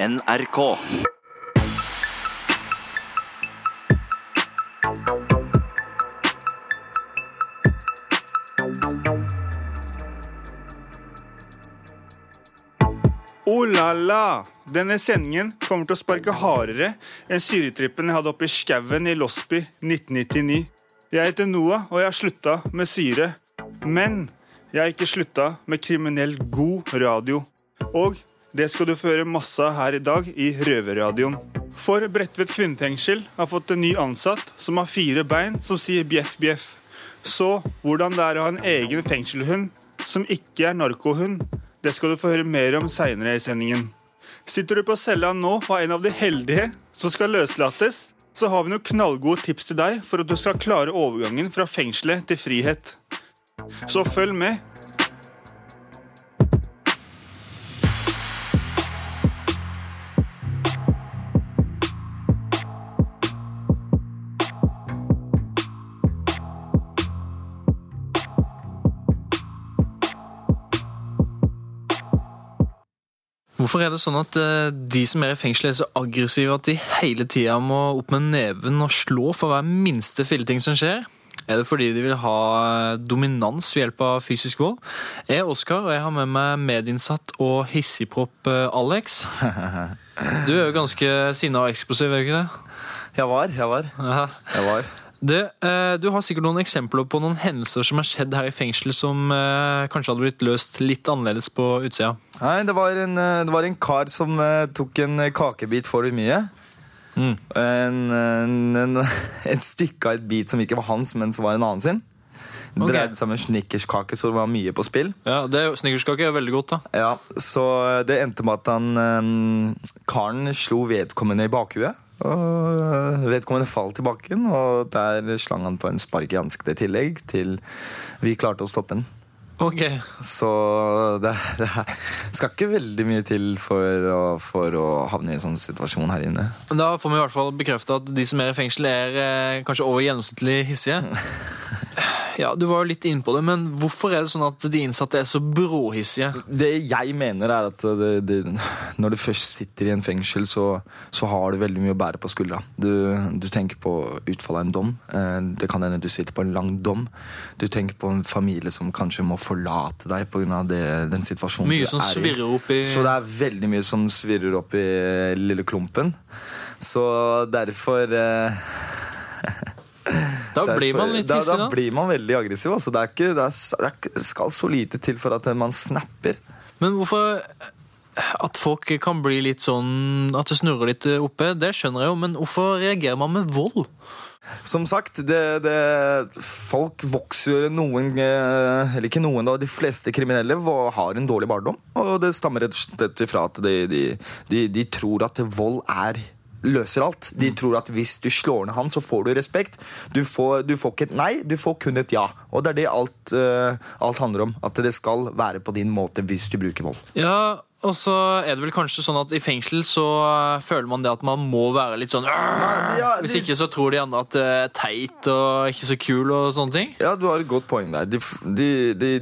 NRK. Oh la la! Denne sendingen kommer til å sparke hardere enn syretrippen jeg hadde oppe i skauen i Losby 1999. Jeg heter Noah, og jeg har slutta med syre. Men jeg har ikke slutta med kriminell god radio. Og det skal du få høre masse av her i dag i Røverradioen. For Bredtvet kvinnefengsel har fått en ny ansatt som har fire bein som sier bjeff, bjeff. Så hvordan det er å ha en egen fengselhund som ikke er narkohund, det skal du få høre mer om seinere i sendingen. Sitter du på cella nå og er en av de heldige som skal løslates, så har vi noen knallgode tips til deg for at du skal klare overgangen fra fengselet til frihet. Så følg med. Hvorfor er det sånn at eh, de som er i fengsel er så aggressive at de hele tida må opp med neven og slå for hver minste filleting som skjer? Er det fordi de vil ha eh, dominans ved hjelp av fysisk vold? Jeg er Oskar, og jeg har med meg medinnsatt og hissigpropp eh, Alex. Du er jo ganske sinna og eksplosiv, er du ikke det? Jeg var, jeg var. Ja. Jeg var. Du, eh, du har sikkert noen eksempler på noen hendelser som har skjedd her i fengsel som eh, kanskje hadde blitt løst litt annerledes på utsida. Nei, det var en, eh, det var en kar som tok en kakebit for mye. Mm. En, en, en, et stykke av et bit som ikke var hans, men som var en annen sin. Okay. Dreide seg om en snickerskake, så det var mye på spill. Ja, det er Snickerskake er veldig godt, da. Ja, Så det endte med at han karen slo vedkommende i bakhuet. Og eh, vedkommende falt i bakken, og der slang han på en spark i ansiktet i tillegg til vi klarte å stoppe den. Ok. Så det, det skal ikke veldig mye til for å, for å havne i en sånn situasjon her inne. Da får vi i hvert fall bekrefta at de som er i fengsel, er eh, kanskje over gjennomsnittlig hissige. Ja, Du var jo litt inne på det, men hvorfor er det sånn at de innsatte er så bråhissige? Det jeg mener, er at det, det, når du først sitter i en fengsel, så, så har du veldig mye å bære på skuldra. Du, du tenker på utfallet av en dom. Eh, Det kan hende du sitter på en lang dom. Du tenker på en familie som kanskje må forlate deg pga. den situasjonen Mye du som er i. opp i Så det er veldig mye som svirrer opp i lille klumpen. Så derfor eh, Da derfor- blir man litt hissig, da da. blir man veldig aggressiv. Altså. Det, er ikke, det, er, det skal så lite til for at man snapper. Men hvorfor at folk kan bli litt sånn At det snurrer litt oppe, det skjønner jeg jo, men hvorfor reagerer man med vold? Som sagt, det, det, folk vokser noen eh, Eller ikke noen, da. De fleste kriminelle har en dårlig barndom. Og det stammer rett og slett ifra at de, de, de, de tror at vold er løser alt. De tror at hvis du slår ned han, så får du respekt. Du får, du får ikke et nei, du får kun et ja. Og det er det alt, uh, alt handler om. At det skal være på din måte hvis du bruker vold. Ja, og så er det vel kanskje sånn at i fengsel så eh, føler man det at man må være litt sånn Ja, Hvis ikke så tror de andre at det er teit og ikke så kul og sånne ting. Ja, du har et godt poeng der. De,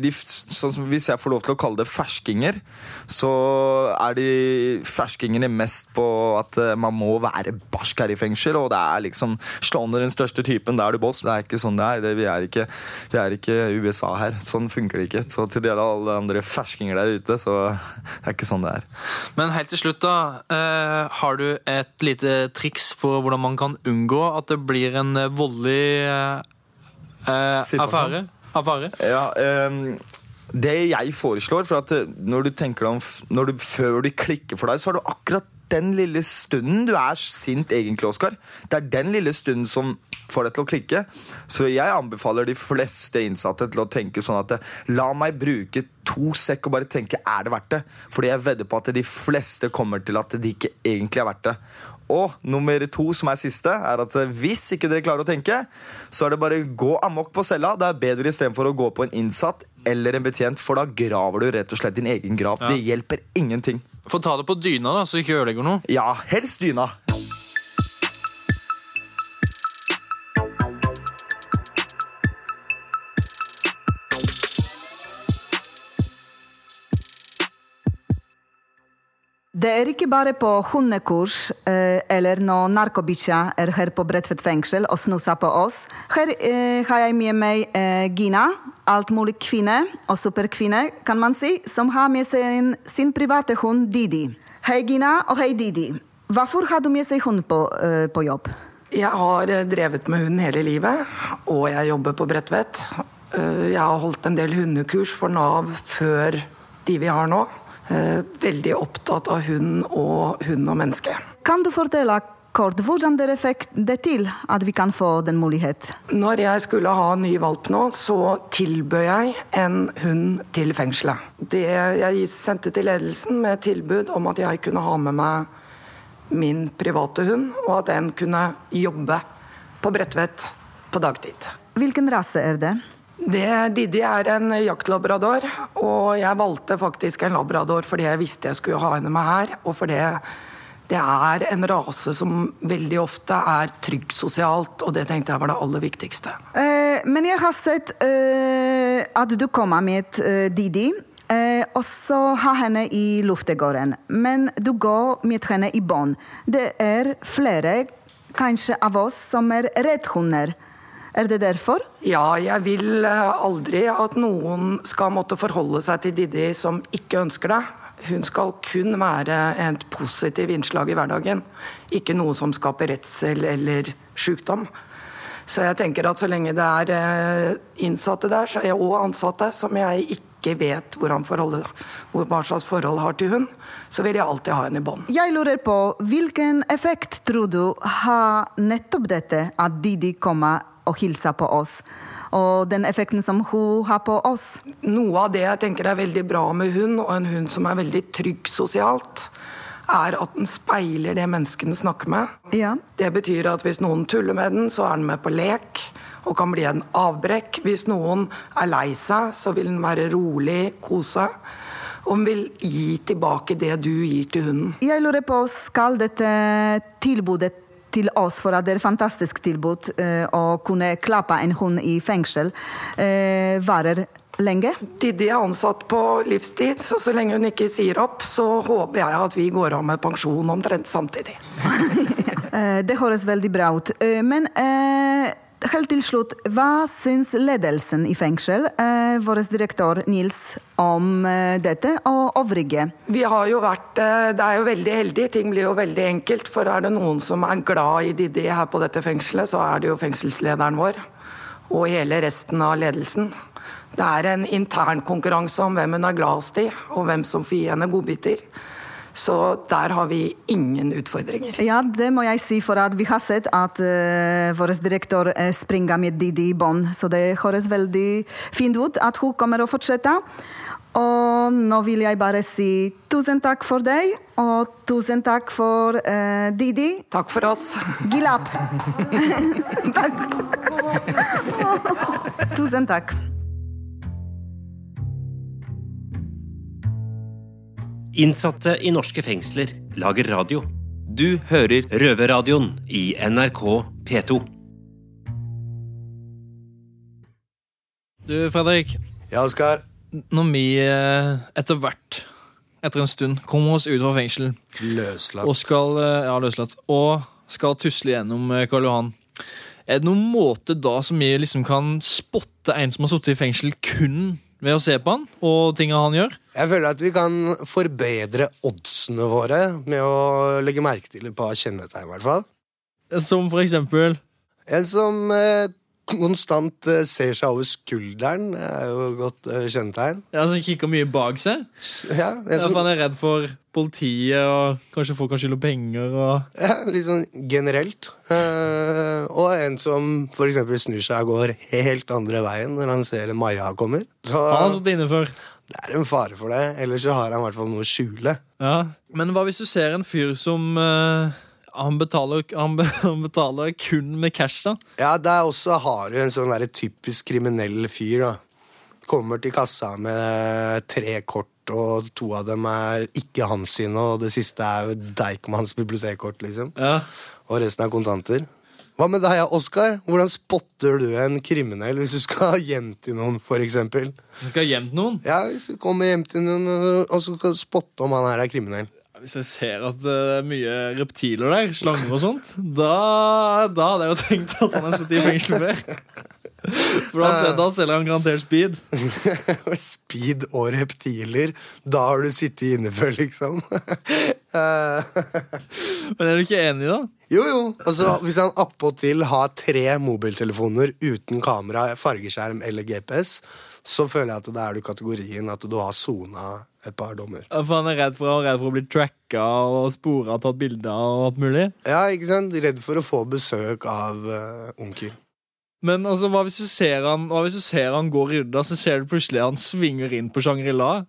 de, sånn som hvis jeg får lov til å kalle det ferskinger, så er de ferskingene mest på at eh, man må være barsk her i fengsel, og det er liksom slå ned den største typen, da er du boss. Det er ikke sånn det er. Det, vi, er ikke, vi er ikke USA her. Sånn funker det ikke. Så til dere alle andre ferskinger der ute, så det er ikke sånn det er. Men helt til slutt, da. Uh, har du et lite triks for hvordan man kan unngå at det blir en eh, voldelig eh, affære? affære? Ja, um det jeg foreslår, for at når du tenker om når du, Før du klikker for deg, så har du akkurat den lille stunden du er sint, egentlig, Oskar. Det er den lille stunden som får deg til å klikke. Så jeg anbefaler de fleste innsatte til å tenke sånn at la meg bruke to sekk og bare tenke er det verdt det. Fordi jeg vedder på at de fleste kommer til at det ikke egentlig er verdt det. Og nummer to, som er siste, er at hvis ikke dere klarer å tenke, så er det bare gå amok på cella. Det er bedre istedenfor å gå på en innsatt eller en betjent, for da graver du rett og slett din egen grav. Ja. Det hjelper ingenting. Få ta det på dyna, da, så du ikke ødelegger noe. Ja, helst dyna. Det er ikke bare på hundekurs eh, eller når narkobikkja er her på Bredtvet fengsel og snuser på oss. Her eh, har jeg med meg eh, Gina, altmulig kvinne og superkvinne, kan man si, som har med seg sin, private hund Didi. Hei, Gina, og hei, Didi. Hvorfor har du med seg hund på, eh, på jobb? Jeg har eh, drevet med hund hele livet, og jeg jobber på Bredtvet. Eh, Jeg har holdt en del hundekurs for Nav før de vi har nå. Eh, Veldig opptatt av hund og hund og menneske. Kan du fortelle kort hvordan dere fikk det til at vi kan få den mulighet? Når jeg skulle ha ny valp nå, så tilbød jeg en hund til fengselet. Det jeg sendte til ledelsen med tilbud om at jeg kunne ha med meg min private hund, og at den kunne jobbe på Bredtvet på dagtid. Hvilken rase er det? Det, Didi er en jaktlabrador, og jeg valgte faktisk en labrador fordi jeg visste jeg skulle ha henne med her, og fordi det er en rase som veldig ofte er trygg sosialt, og det tenkte jeg var det aller viktigste. Eh, men jeg har sett eh, at du kommer med eh, Didi, eh, og så har henne i luftegården. Men du går med henne i bånd. Det er flere, kanskje av oss, som er reddhunder. Er det derfor? Ja, jeg vil eh, aldri at noen skal måtte forholde seg til Didi som ikke ønsker det. Hun skal kun være et positivt innslag i hverdagen, ikke noe som skaper redsel eller sykdom. Så jeg tenker at så lenge det er eh, innsatte der, og ansatte, som jeg ikke vet hva slags forhold har til hund, så vil jeg alltid ha henne i bånd. Jeg lurer på hvilken effekt tror du har nettopp dette at Didi kommer og hilser på oss, og den effekten som hun har på oss? Noe av det jeg tenker er veldig bra med hund, og en hund som er veldig trygg sosialt, er at den speiler det menneskene snakker med. Ja. Det betyr at hvis noen tuller med den, så er den med på lek og kan bli en avbrekk. Hvis noen er lei seg, så vil den være rolig, kose. Og den vil gi tilbake det du gir til hunden. Jeg lurer på, skal dette tilbudet til oss, for at det er et fantastisk tilbud eh, å kunne klappe en hund i fengsel, eh, varer lenge? Didi er ansatt på livstid, så så lenge hun ikke sier opp, så håper jeg at vi går av med pensjon omtrent samtidig. Eh, det høres veldig bra ut. Eh, men eh, helt til slutt, hva syns ledelsen i fengsel, eh, vår direktør Nils, om eh, dette og øvrige? Vi har jo vært, eh, Det er jo veldig heldig, ting blir jo veldig enkelt. For er det noen som er glad i Didi her på dette fengselet, så er det jo fengselslederen vår. Og hele resten av ledelsen. Det er en intern konkurranse om hvem hun er gladest i, og hvem som får gi henne godbiter. Så der har vi ingen utfordringer. Ja, det må jeg si, for at vi har sett at uh, vår direktør eh, springer med Didi i bånd. Så det høres veldig fint ut at hun kommer å fortsette. Og nå vil jeg bare si tusen takk for deg, og tusen takk for uh, Didi. Takk for oss. Gilap. takk. tusen takk. Innsatte i norske fengsler lager radio. Du hører Røverradioen i NRK P2. Du, Fredrik. Ja, Oskar. Når vi eh, etter hvert, etter en stund, kommer oss ut fra fengsel Løslatt. og skal, eh, ja, løslatt, og skal tusle gjennom eh, Karl Johan, er det noen måte da som vi liksom kan spotte en som har sittet i fengsel kun ved å se på han og tinga han gjør? Jeg føler at vi kan forbedre oddsene våre med å legge merke til et par kjennetegn, i hvert fall. Som for eksempel En som eh, konstant eh, ser seg over skulderen, er jo et godt eh, kjennetegn. ja, som kikker mye bak seg. Ja, en Ja, for han er redd for politiet og kanskje folk kan skylde penger. og... ja, litt sånn generelt. Eh, og en som eksempel snur seg og går helt andre veien når han ser Maja kommer. Så Han har sittet inne før. det er en fare for det. Ellers så har han i hvert fall noe å skjule. Ja. Men hva hvis du ser en fyr som eh, han, betaler, han, be- han betaler kun med cash, da? Ja, der også har du en sånn der typisk kriminell fyr, da. Kommer til kassa med tre kort, og to av dem er ikke hans sine, og det siste er jo Deichmans bibliotekkort, liksom. Ja. Og resten er kontanter. Hva med deg, Oskar? Hvordan spotter du en kriminell hvis du skal hjem til noen, for eksempel? Han skal hjem til noen. Ja, hvis du kommer hjem til noen og så skal spotte om han her er kriminell. Hvis jeg ser at det er mye reptiler der, slanger og sånt, da, da hadde jeg jo tenkt at han har sittet i fengsel før. For da, da selger han garantert speed. Speed og reptiler. Da har du sittet inne før, liksom. Men er du ikke enig, da? jo, jo. Altså, hvis han appåtil har tre mobiltelefoner uten kamera, fargeskjerm eller GPS, så føler jeg at da er du kategorien at du har sona et par dommer. For han er redd for, han er redd for å bli tracka og spora, tatt bilder og alt mulig. Ja, ikke sant? Redd for å få besøk av uh, onkel. Men altså, hva hvis du ser han, hvis du ser han går rydda, så ser du plutselig han svinger inn på Shangri-La?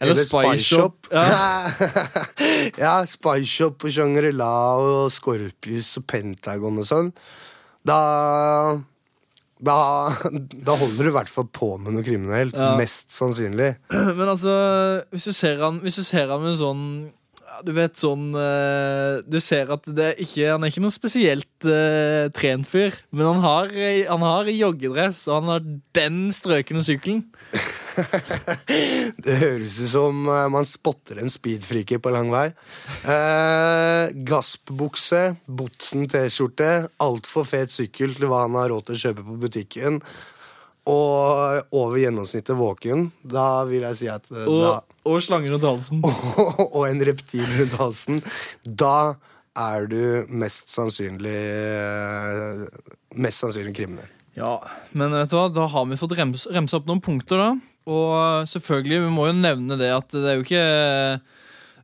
Eller Spice Shop. Ja. ja, Spice Shop og Shangri-La og Scorpius og Pentagon og sånn. Da da, da holder du i hvert fall på med noe kriminelt. Ja. Mest sannsynlig. Men altså, hvis du ser han, hvis du ser han med sånn ja, Du vet sånn eh, Du ser at det ikke, han er ikke noen spesielt uh, trent fyr. Men han har, han har joggedress, og han har den strøkne sykkelen. Det høres ut som eh, man spotter en speedfreaker på lang vei. Uh, Gasp-bukse, Botsen T-skjorte, altfor fet sykkel til hva han har råd til å kjøpe på butikken. Og over gjennomsnittet våken. Da vil jeg si at eh, Og, da, og slanger rundt halsen. og en reptil rundt halsen. Da er du mest sannsynlig eh, Mest sannsynlig kriminell. Ja, men vet du hva, da har vi fått rems, remse opp noen punkter, da. Og selvfølgelig, vi må jo nevne det at det er jo ikke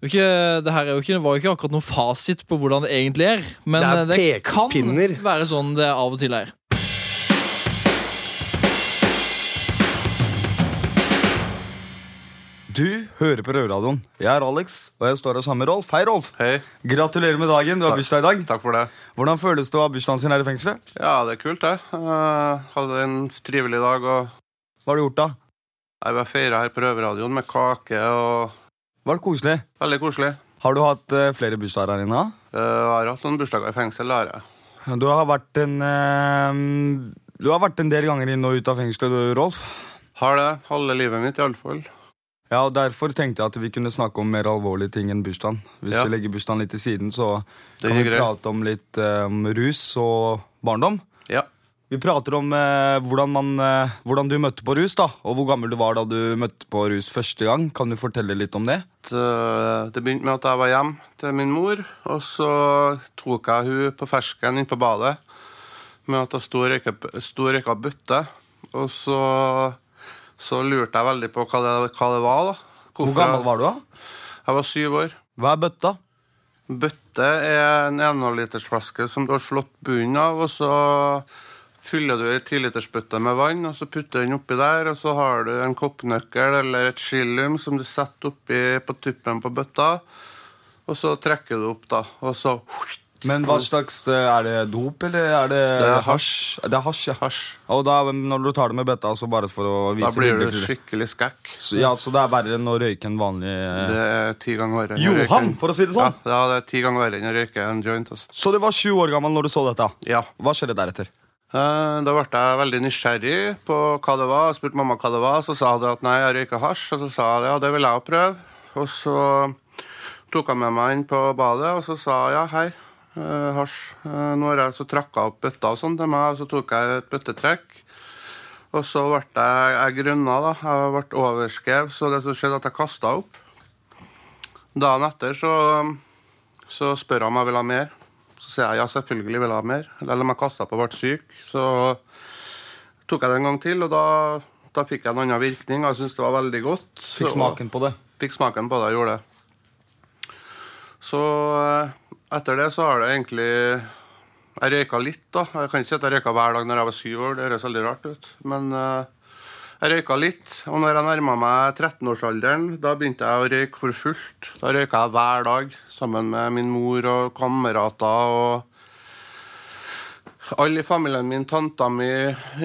det, ikke, det her er jo ikke, var jo ikke akkurat noen fasit på hvordan det egentlig er. Men Det er det, kan være sånn det av og til er. Hører på Røverradioen. Jeg er Alex, og jeg står her sammen med Rolf. Hei, Rolf. Hei. Gratulerer med dagen. Du har bursdag i dag. Takk for det. Hvordan føles det å ha bursdagen sin her i fengselet? Ja, det er kult, det. Uh, hadde en trivelig dag, og Hva har du gjort da? jeg har feira her på Røverradioen med kake og Var det koselig? Veldig koselig. Har du hatt eh, flere bursdager her inne? Uh, jeg har hatt noen bursdager i fengsel, det har jeg. Du har vært en Du har vært en del ganger inn og ut av fengselet, Rolf. Har det. Halve livet mitt, iallfall. Ja, og Derfor tenkte jeg at vi kunne snakke om mer alvorlige ting enn bursdagen. Hvis Ja. vi legger bursdagen litt til siden, så kan vi prate om litt um, rus og barndom. Ja. Vi prater om eh, hvordan, man, eh, hvordan du møtte på rus, da, og hvor gammel du var da du møtte på rus første gang. Kan du fortelle litt om det? Det, det begynte med at jeg var hjemme til min mor, og så tok jeg hun på fersken inn på badet med at hun sto og røyka bøtte. Og så, så lurte jeg veldig på hva det, hva det var. da. Hvor gammel var du da? Jeg var syv år. Hva er bøtta? Bøtte er en 1,5-litersflaske som du har slått bunnen av, og så fyller du ei 10-litersbøtte med vann, og så putter du den oppi der, og så har du en koppnøkkel eller et skillium som du setter oppi på tuppen på bøtta, og så trekker du opp, da, og så Men hva slags eh, Er det dop, eller er det Det er hasj? Det er hasj, ja. hasj. Og da, når du tar det med bøtta, så bare for å vise Da blir bilder du til skikkelig skækk. Så, ja, så det er verre enn å røyke en vanlig eh, Det er ti ganger verre. enn å røyke Johan, en- for å si det sånn! Ja, ja, det er ti ganger verre enn å røyke en joint. Altså. Så du var sju år gammel når du så dette? Ja. Hva skjedde deretter? Eh, Da ble jeg veldig nysgjerrig på hva det var. Jeg spurte mamma hva det var, så sa hun at nei, jeg røyker hasj. Og så sa jeg ja, det vil jeg også prøve. Og så tok hun med meg inn på badet, og så sa hun ja, hei, eh, hasj. Uh, Nå har jeg så trakka opp bøtta og sånn til meg, og så tok jeg et bøttetrekk. Og så ble jeg, jeg grønna, da. Jeg ble overskrev, så det som skjedde, at jeg kasta opp. Dagen etter så, så spør han om jeg vil ha mer. Så sier jeg ja, selvfølgelig vil jeg ha mer. Eller om jeg kasta opp og ble syk. Så tok jeg det en gang til, og da, da fikk jeg en annen virkning. Jeg syntes det var veldig godt. Fikk smaken på det? Fikk smaken på det, jeg gjorde det. Så eh, etter det så har det egentlig Jeg røyka litt, da. Jeg kan ikke si at jeg røyka hver dag når jeg var syv år, det høres veldig rart ut. Men uh, jeg røyka litt. Og når jeg nærma meg 13-årsalderen, da begynte jeg å røyke for fullt. Da røyka jeg hver dag sammen med min mor og kamerater og alle i familien min, tanta mi,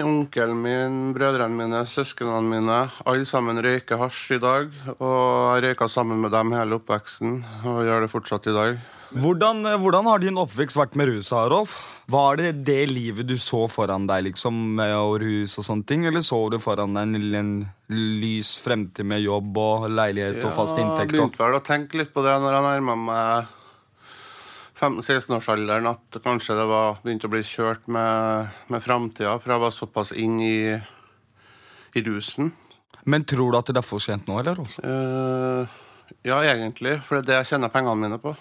onkelen min, brødrene mine, søsknene mine, alle sammen røyker hasj i dag. Og jeg røyka sammen med dem hele oppveksten, og gjør det fortsatt i dag. Hvordan, eh, hvordan har din oppvekst vært med rus, Rolf? Var det det livet du så foran deg, liksom, med rus og sånne ting? Eller så du foran deg en, en lys fremtid med jobb og leilighet og fast inntekt? inntekt? jeg begynte vel å tenke litt på det når jeg nærma meg 15-16-årsalderen, at kanskje det var begynt å bli kjørt med, med framtida, for jeg var såpass inn i, i rusen. Men tror du at det er for sent nå, eller? Eh, ja, egentlig, for det er det jeg tjener pengene mine på.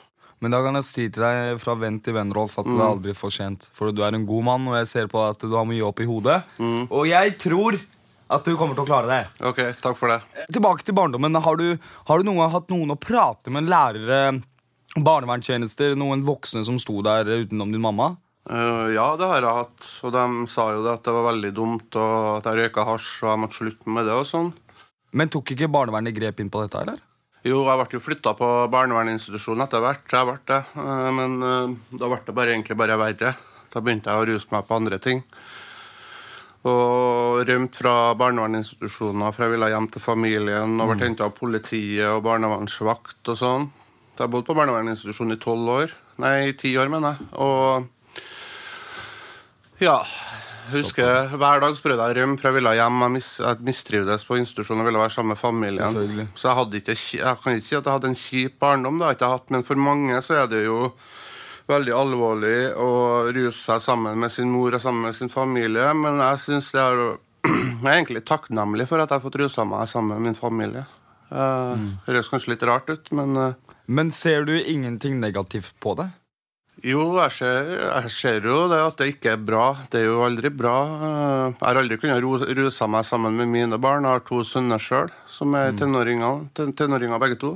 Men da kan jeg si til deg fra venn til venn, Rolf, at det er aldri for sent. For du er en god mann, og jeg ser på at du har mye opp i hodet. Og jeg tror at du kommer til å klare det. Ok, takk for det. Tilbake til barndommen. Har du, har du noen gang hatt noen å prate med? Lærere, barnevernstjenester, noen voksne som sto der utenom din mamma? Uh, ja, det har jeg hatt, og de sa jo det at det var veldig dumt, og at jeg røyka hasj, og jeg måtte slutte med det og sånn. Men tok ikke barnevernet grep inn på dette, eller? Jo, jeg ble jo flytta på barnevernsinstitusjon etter hvert. Jeg ble det. Eh, Men eh, da ble det bare, egentlig bare verre. Da begynte jeg å ruse meg på andre ting. Og rømte fra barnevernsinstitusjoner, for jeg ville hjem til familien. Og ble henta av politiet og barnevernsvakt og sånn. Så jeg bodde på barnevernsinstitusjon i tolv år. Nei, ti år, mener jeg. Og ja. Jeg husker Hver dag prøvde jeg å rømme, for jeg ville hjem. Jeg, mis, jeg mistrivdes på institusjonen og ville være sammen med familien. Så jeg, ikke, jeg kan ikke si at jeg hadde en kjip barndom, det har jeg ikke hatt, men for mange så er det jo veldig alvorlig å ruse seg sammen med sin mor og sammen med sin familie. Men jeg synes det er Jeg er egentlig takknemlig for at jeg har fått rusa meg sammen med min familie. Eh, Det høres kanskje litt rart ut, men eh, Men ser du ingenting negativt på det? Jo, jeg ser, jeg ser jo det at det ikke er bra. Det er jo aldri bra. Eh, Jeg har aldri kunnet ruse meg sammen med mine barn. Jeg har to sønner sjøl, som er tenåringer, ten- tenåringer begge to.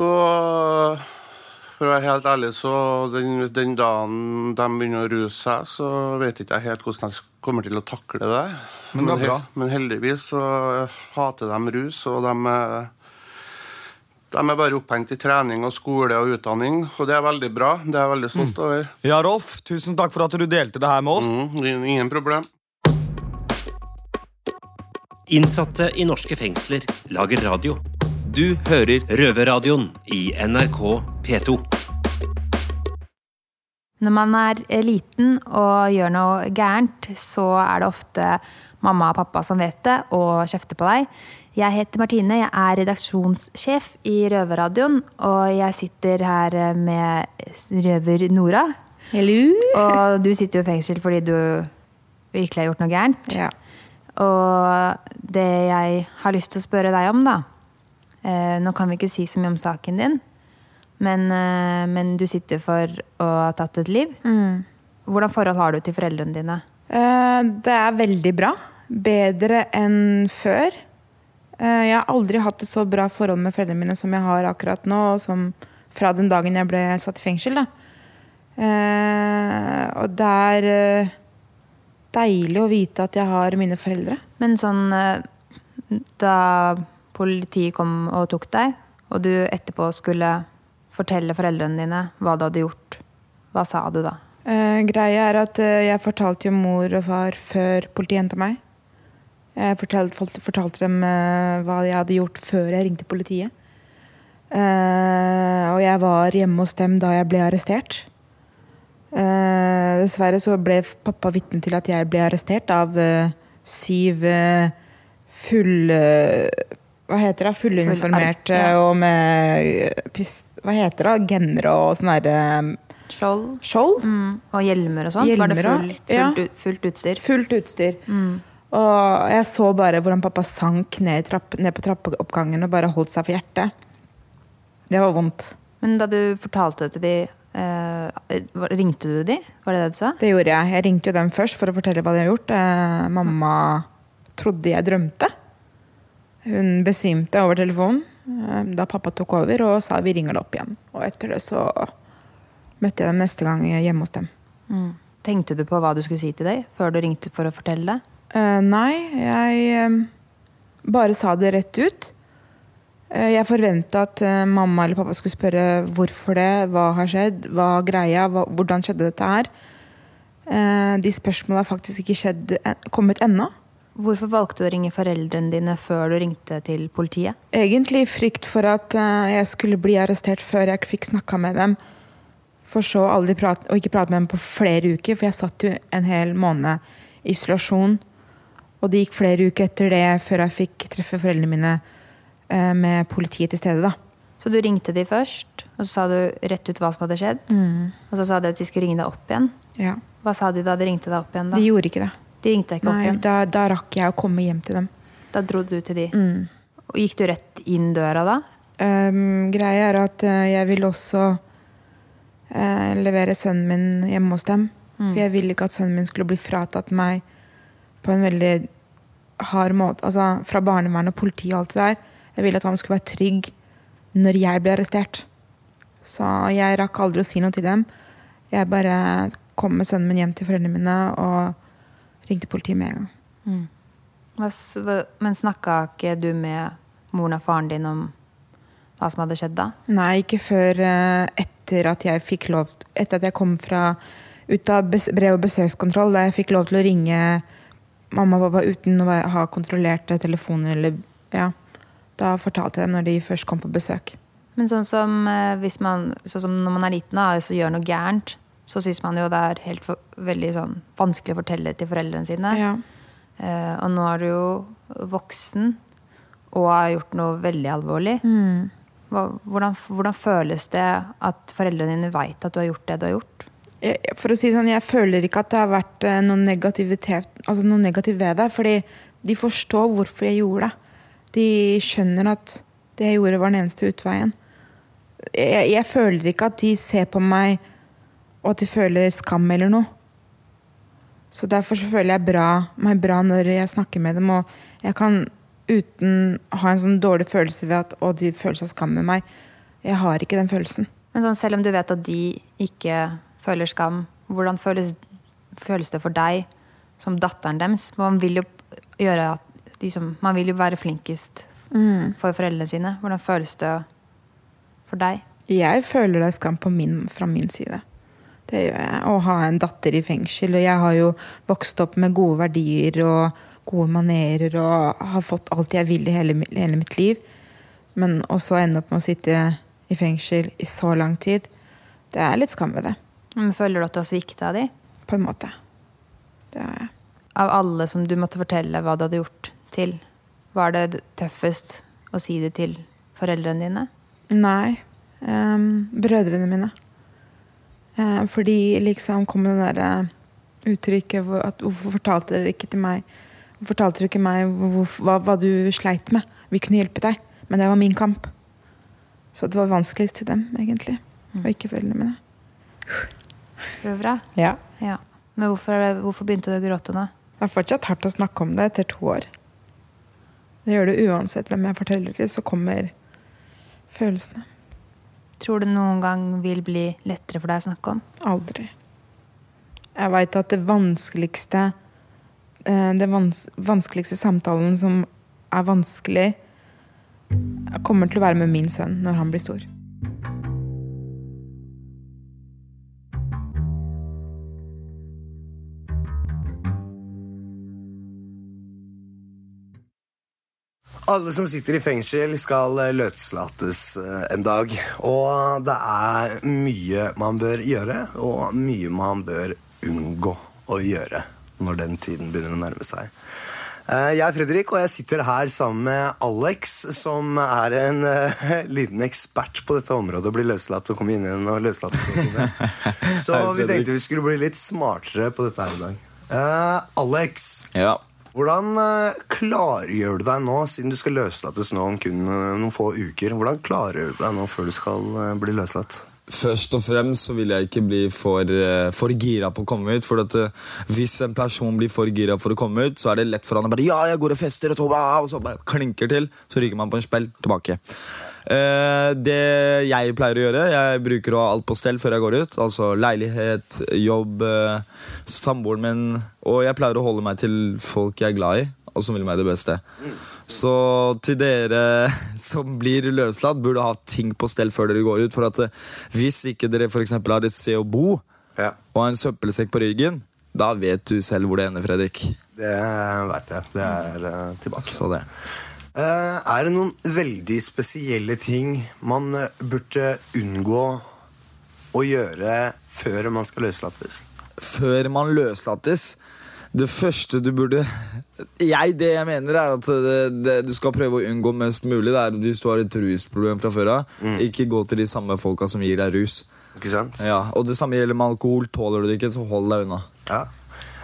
Og for å være helt ærlig, så den, den dagen de begynner å ruse seg, så vet ikke jeg helt hvordan jeg kommer til å takle det. Men det. Men heldigvis så hater de rus, og de de er bare opphengt i trening og skole og utdanning, og det er veldig bra. Det er jeg veldig stolt over. Ja, Rolf, tusen takk for at du delte det her med oss. Mm, ingen problem. Innsatte i norske fengsler lager radio. Du hører Røverradioen i NRK P2. Når man er eh, liten og gjør noe gærent, så er det ofte mamma og pappa som vet det og kjefter på deg. Jeg heter Martine, jeg er redaksjonssjef i Røverradioen, og jeg sitter her med røver Nora. Hello. Og du sitter jo i fengsel fordi du virkelig har gjort noe gærent. Ja. Og det jeg har lyst til å spørre deg om, da eh, Nå kan vi ikke si så mye om saken din, men, eh, men du sitter for å ha tatt et liv. Hvordan forhold har du til foreldrene dine? Eh, Det er veldig bra. Bedre enn før. Eh, Jeg har aldri hatt et så bra forhold med foreldrene mine som jeg har akkurat nå, og som fra den dagen jeg ble satt i fengsel. Da. Eh, Og det er eh, deilig å vite at jeg har mine foreldre. Men sånn Da politiet kom og tok deg, og du etterpå skulle fortelle foreldrene dine hva du hadde gjort, hva sa du da? Uh, greia er at uh, jeg fortalte jo mor og far før politiet henta meg. Jeg fortalte, fortalte dem eh, hva jeg hadde gjort før jeg ringte politiet. Uh, og jeg var hjemme hos dem da jeg ble arrestert. Uh, dessverre så ble pappa vitne til at jeg ble arrestert av uh, syv full... eh, hva heter det? Fulluniformerte Full ja. og med eh, pys... Hva heter det? Gennere og sånn derre Skjold? Skjold? Mm. Og hjelmer og sånt? Var det Hjelmer full, fullt, ja. ut- fullt utstyr? Fullt utstyr. Og jeg så bare hvordan pappa sank ned, trapp, ned på trappeoppgangen og bare holdt seg for hjertet. Det var vondt. Men da du fortalte det til de, eh, ringte du de? Var det det du sa? Det gjorde jeg. Jeg ringte jo dem først for å fortelle hva de har gjort. Eh, mamma trodde jeg drømte. Hun besvimte over telefonen eh, da pappa tok over og sa vi ringer det opp igjen. Og etter det så møtte jeg dem neste gang hjemme hos dem. Tenkte du på hva du skulle si til deg før du ringte for å fortelle det? Eh, nei, jeg eh, bare sa det rett ut. Uh, jeg forventa at uh, mamma eller pappa skulle spørre hvorfor det, hva har skjedd, hva greia, hva, hvordan skjedde dette her. De spørsmålene har faktisk ikke skjedd, kommet ennå. Hvorfor valgte du å ringe foreldrene dine før du ringte til politiet? Egentlig frykt for at jeg skulle bli arrestert før jeg fikk snakka med dem. For så aldri prate, og ikke prate med dem på flere uker, for jeg satt jo en hel måned i isolasjon. Og det gikk flere uker etter det før jeg fikk treffe foreldrene mine eh, med politiet til stede. da. Så du ringte de først, og så sa du rett ut hva som hadde skjedd. Og så sa de at de skulle ringe deg opp igjen. Ja. Hva sa de da de ringte deg opp igjen? da? De gjorde ikke det. De ringte deg ikke opp Nei, igjen? da, da rakk jeg å komme hjem til dem. Da dro du til de. Mm. Og gikk du rett inn døra da? Um, greia er at eh, jeg vil også uh, levere sønnen min hjemme hos dem. Mm. For jeg ville ikke at sønnen min skulle bli fratatt meg på en veldig hard måte. Altså fra barnevern og politi og alt det der. Jeg ville at han skulle være trygg når jeg ble arrestert. Så jeg rakk aldri å si noe til dem. Jeg bare kom med sønnen min hjem til foreldrene mine og ringte politiet med en gang. Mm. Men snakka ikke du med moren og faren din om hva som hadde skjedd da? Nei, ikke før eh, etter at jeg fikk lov Etter at jeg kom fra ut av brev- og besøkskontroll, da jeg fikk lov til å ringe mamma og pappa uten å ha kontrollerte telefoner eller Ja. Da fortalte jeg dem når de først kom på besøk. Men sånn som, eh, man, sånn som når man er liten og så gjør noe gærent, så syns man jo det er helt for, veldig sånn vanskelig å fortelle til foreldrene sine. Ja. Eh, og nå er du jo voksen og har gjort noe veldig alvorlig. Mm. Hvordan, hvordan føles det at foreldrene dine veit at du har gjort det du har gjort? For å si sånn, jeg føler ikke at det har vært eh, noe negativitet Altså noe negativt ved det, fordi de forstår hvorfor jeg gjorde det. De skjønner at det jeg gjorde, var den eneste utveien. Jeg, jeg føler ikke at de ser på meg og at de føler skam eller noe. Så derfor så føler jeg bra, meg bra når jeg snakker med dem, og jeg kan uten ha en sånn dårlig følelse ved at å, de føler seg skam med meg. Jeg har ikke den følelsen. Men sånn, selv om du vet at de ikke føler skam, hvordan føles, føles det for deg som datteren deres? Man vil jo liksom, Man vil jo være flinkest Mm. for foreldrene sine. Hvordan føles det for deg? Jeg føler det skam på min, fra min side. Det gjør jeg. Å ha en datter i fengsel. Og jeg har jo vokst opp med gode verdier og gode manerer og har fått alt jeg vil i hele, hele mitt liv. Men også ende opp med å sitte i fengsel i så lang tid. Det er litt skam ved det, Men føler du at du har svikta de? på en måte. Det har jeg. Av alle som du måtte fortelle hva du hadde gjort til, var det tøffest å si det til foreldrene dine? Nei. Um, brødrene mine. Eh, fordi liksom kom det derre uttrykket hvor at Hvorfor fortalte dere ikke til meg Hvorfor fortalte du ikke meg hvor, hva, hva du sleit med? Vi kunne hjelpe deg. Men det var min kamp. Så det var vanskeligst til dem, egentlig. Og ikke foreldrene mine. Det. Ja. Ja. Men hvorfor, hvorfor begynte du å gråte nå? Det er fortsatt hardt å snakke om det etter to år. Det gjør det uansett hvem jeg forteller til, så kommer følelsene. Tror du noen gang vil bli lettere for deg å snakke om? Aldri. Jeg veit at det vanskeligste eh, Det vans vanskeligste samtalen som er vanskelig, kommer til å være med min sønn når han blir stor. Alle som sitter i fengsel, skal eh, løslates eh, en dag. Og det er mye man bør gjøre, og mye man bør unngå å gjøre når den tiden begynner å nærme seg. Eh, Jeg er Fredrik, og jeg sitter her sammen med Alex, som er en liten ekspert på dette området. Å bli løslatt og komme inn igjen og løslates. og sånne. Så vi tenkte vi skulle bli litt smartere på dette her i dag. Alex, Ja. Hvordan eh, klargjør du deg nå, siden du skal løslates nå om kun eh, noen få uker? Hvordan klargjør du deg nå før du skal eh, bli løslatt? Først og fremst så vil jeg ikke bli for, eh, for gira på å komme ut. For at eh, Hvis en person blir for gira for å komme ut, så er det lett for han å bare Ja, jeg går og fester, og så, og så bare klinker til. Så ryker man på en spill tilbake. Eh, det jeg pleier å gjøre, jeg bruker å ha alt på stell før jeg går ut. Altså leilighet, jobb, eh, samboeren min. Og jeg pleier å holde meg til folk jeg er glad i, og som vil meg det beste. Så til dere som blir løslatt, burde ha ting på stell før dere går ut. For at eh, hvis ikke dere eksempel har et sted å bo Ja. og en søppelsekk på ryggen, Da vet du selv hvor det ender, Fredrik. Det veit jeg. Det er eh, tilbake. Så det. Eh, er det noen veldig spesielle ting man burde unngå å gjøre før man skal løslates? Før man løslates Det første du burde jeg, Det jeg mener, er at det, det, du skal prøve å unngå mest mulig. Det er Hvis du har et rusproblem fra før av, ikke gå til de samme folka som gir deg rus. Ikke sant? Ja, og det samme gjelder med alkohol. Tåler du det ikke, så hold deg unna. Ja.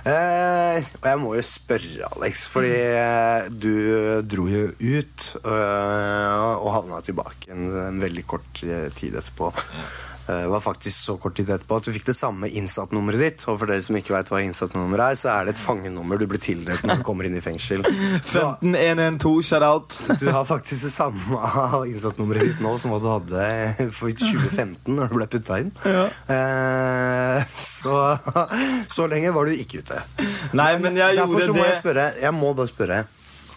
Eh, og jeg må jo spørre, Alex, fordi eh, du dro jo ut øh, og havna tilbake en, en veldig kort eh, tid etterpå. Det var faktisk så kort tid etterpå at du fikk det samme innsattnummeret ditt. Og for dere som ikke vet hva innsattnummer er, så er det et fangenummer du blir tildelt når du kommer inn i fengsel. Du har, 15112, shout out. du har faktisk det samme innsattnummeret ditt nå som hva du hadde for 2015 når du ble putta inn. Eh, så, så lenge var du ikke ute. Nei, men jeg gjorde så må det jeg spørre, jeg må bare spørre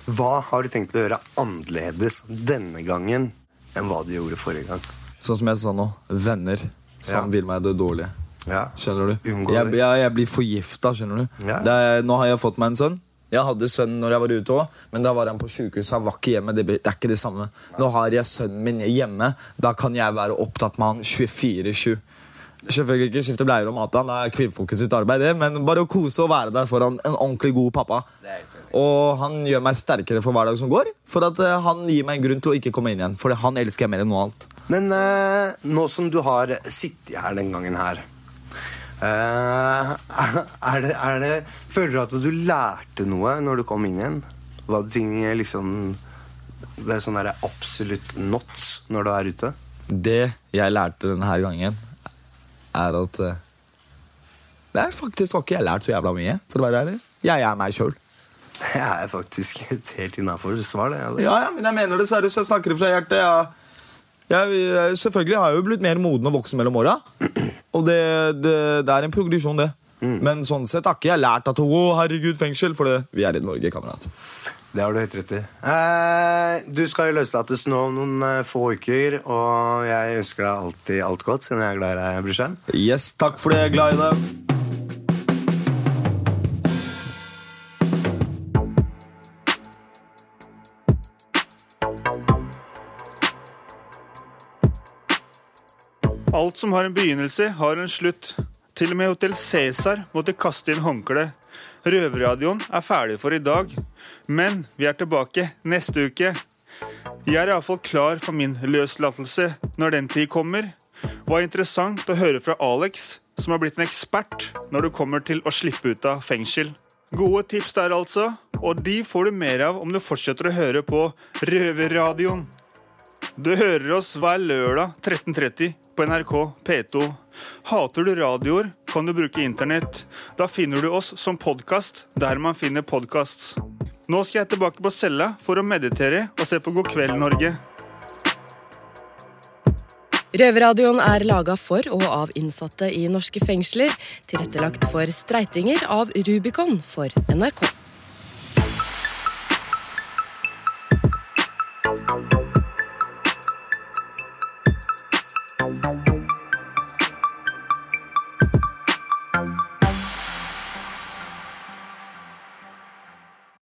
Hva har du tenkt å gjøre annerledes denne gangen enn hva du gjorde forrige gang? Sånn som jeg sa nå. Venner som Ja. vil meg det dårlige. Ja. Skjønner du? Jeg, det. jeg, jeg blir forgifta, skjønner du. Ja. Det er, nå har jeg fått meg en sønn. Jeg hadde sønn når jeg var ute òg, men da var han på sjukehuset. Han var ikke hjemme. Det, det er ikke det samme. Nå har jeg sønnen min hjemme. Da kan jeg være opptatt med han 24-7. Selvfølgelig ikke skifte bleier og mate han, det er kvinnfolket sitt arbeid, men bare å kose og være der Foran en ordentlig god pappa. Og han gjør meg sterkere for hver dag som går, for at eh, han gir meg en grunn til å ikke komme inn igjen. For han elsker jeg mer enn noe annet. Men uh, nå som du har sittet her den gangen her uh, er det, er det, Føler du at du lærte noe når du kom inn igjen? Det ting liksom Det er sånn der absolutt knots når du er ute? Det jeg lærte denne gangen, er at Det er faktisk har ikke jeg lært så jævla mye, for å være ærlig. Jeg er meg sjøl. Det er faktisk et helt innafor svar, det. Alex. Ja, ja, men jeg mener det seriøst. Jeg snakker fra hjertet. Jeg, jeg, jeg, selvfølgelig har jeg jo blitt mer moden og voksen mellom åra. Og det, det, det er en progresjon, det. Men sånn sett har ikke jeg lært at å, herregud, fengsel. For det, vi er i Norge, kamerat. Det har du helt rett i. Eh, du skal jo løslates nå om noen eh, få uker, og jeg ønsker deg alltid alt godt, siden jeg er glad i deg, brorsan. Yes, takk for det. Jeg er glad i deg. Alt som har en begynnelse, har en slutt. Til og med Hotell Cæsar måtte kaste inn håndkle. Røverradioen er ferdig for i dag, men vi er tilbake neste uke. Jeg er iallfall klar for min løslatelse når den tid kommer. Det var interessant å høre fra Alex, som har blitt en ekspert når det kommer til å slippe ut av fengsel. Gode tips der, altså, og de får du mer av om du fortsetter å høre på Røverradioen. Du hører oss hver lørdag 13.30 på NRK P2. Hater du radioer, kan du bruke internett. Da finner du oss som podkast der man finner podkast. Nå skal jeg tilbake på cella for å meditere og se på God kveld, Norge. Røverradioen er laga for og av innsatte i norske fengsler. Tilrettelagt for streitinger av Rubicon for NRK.